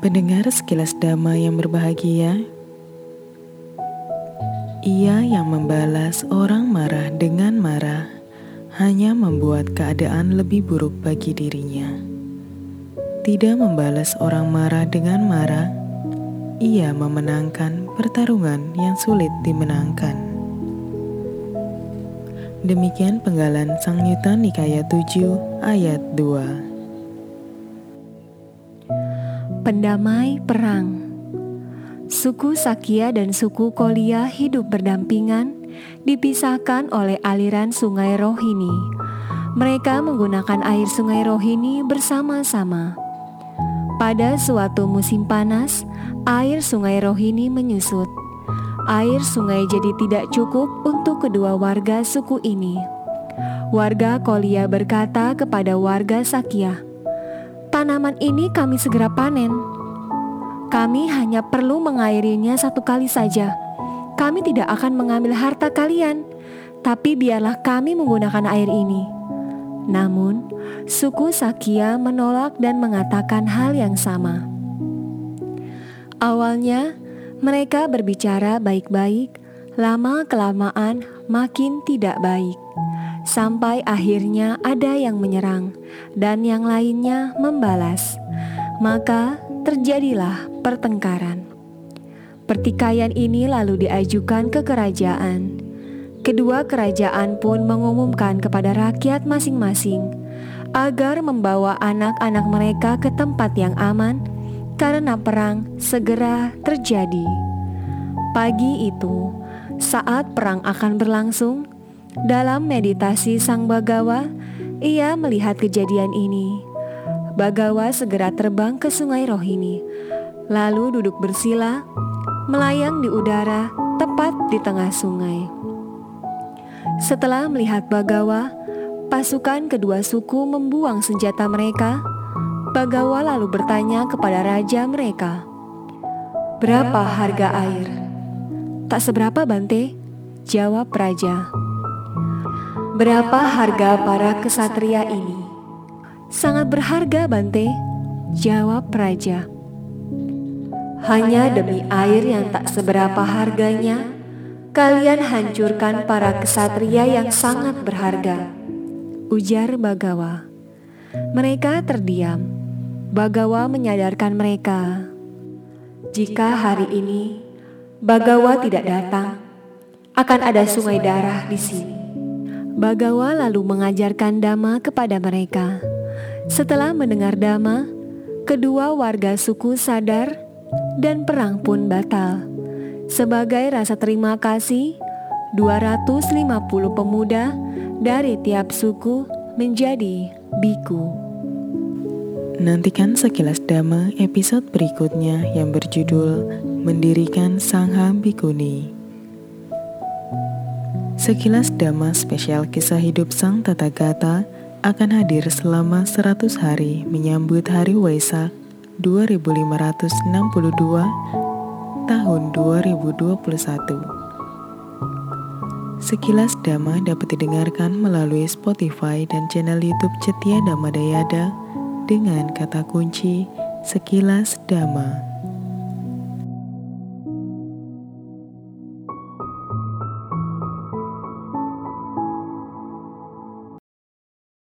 Pendengar sekilas dama yang berbahagia, ia yang membalas orang marah dengan marah hanya membuat keadaan lebih buruk bagi dirinya. Tidak membalas orang marah dengan marah, ia memenangkan pertarungan yang sulit dimenangkan. Demikian penggalan Sang Yuta Nikaya 7 ayat 2. Pendamai Perang Suku Sakya dan suku Kolia hidup berdampingan, dipisahkan oleh aliran sungai Rohini. Mereka menggunakan air sungai Rohini bersama-sama. Pada suatu musim panas, air sungai Rohini menyusut. Air sungai jadi tidak cukup untuk kedua warga suku ini. Warga Kolia berkata kepada warga Sakya, Tanaman ini kami segera panen. Kami hanya perlu mengairinya satu kali saja. Kami tidak akan mengambil harta kalian, tapi biarlah kami menggunakan air ini. Namun, suku Sakya menolak dan mengatakan hal yang sama. Awalnya, mereka berbicara baik-baik, lama-kelamaan makin tidak baik sampai akhirnya ada yang menyerang dan yang lainnya membalas. Maka terjadilah pertengkaran. Pertikaian ini lalu diajukan ke kerajaan. Kedua kerajaan pun mengumumkan kepada rakyat masing-masing agar membawa anak-anak mereka ke tempat yang aman karena perang segera terjadi. Pagi itu, saat perang akan berlangsung, dalam meditasi Sang Bagawa, ia melihat kejadian ini. Bagawa segera terbang ke sungai Rohini, lalu duduk bersila, melayang di udara tepat di tengah sungai. Setelah melihat Bagawa, pasukan kedua suku membuang senjata mereka. Bagawa lalu bertanya kepada raja mereka, "Berapa harga air?" "Tak seberapa, Bante," jawab raja. Berapa harga para kesatria ini? Sangat berharga, Bante, jawab raja. Hanya demi air yang tak seberapa harganya, kalian hancurkan para kesatria yang sangat berharga. Ujar Bagawa. Mereka terdiam. Bagawa menyadarkan mereka. Jika hari ini Bagawa tidak datang, akan ada sungai darah di sini. Bagawa lalu mengajarkan Dama kepada mereka. Setelah mendengar Dama, kedua warga suku sadar dan perang pun batal. Sebagai rasa terima kasih, 250 pemuda dari tiap suku menjadi biku. Nantikan sekilas Dama episode berikutnya yang berjudul Mendirikan Sangha Bikuni. Sekilas Dhamma spesial kisah hidup Sang Tathagata akan hadir selama 100 hari menyambut Hari Waisak 2562 tahun 2021. Sekilas Dhamma dapat didengarkan melalui Spotify dan channel YouTube Cetia Dhamma Dayada dengan kata kunci Sekilas Dhamma.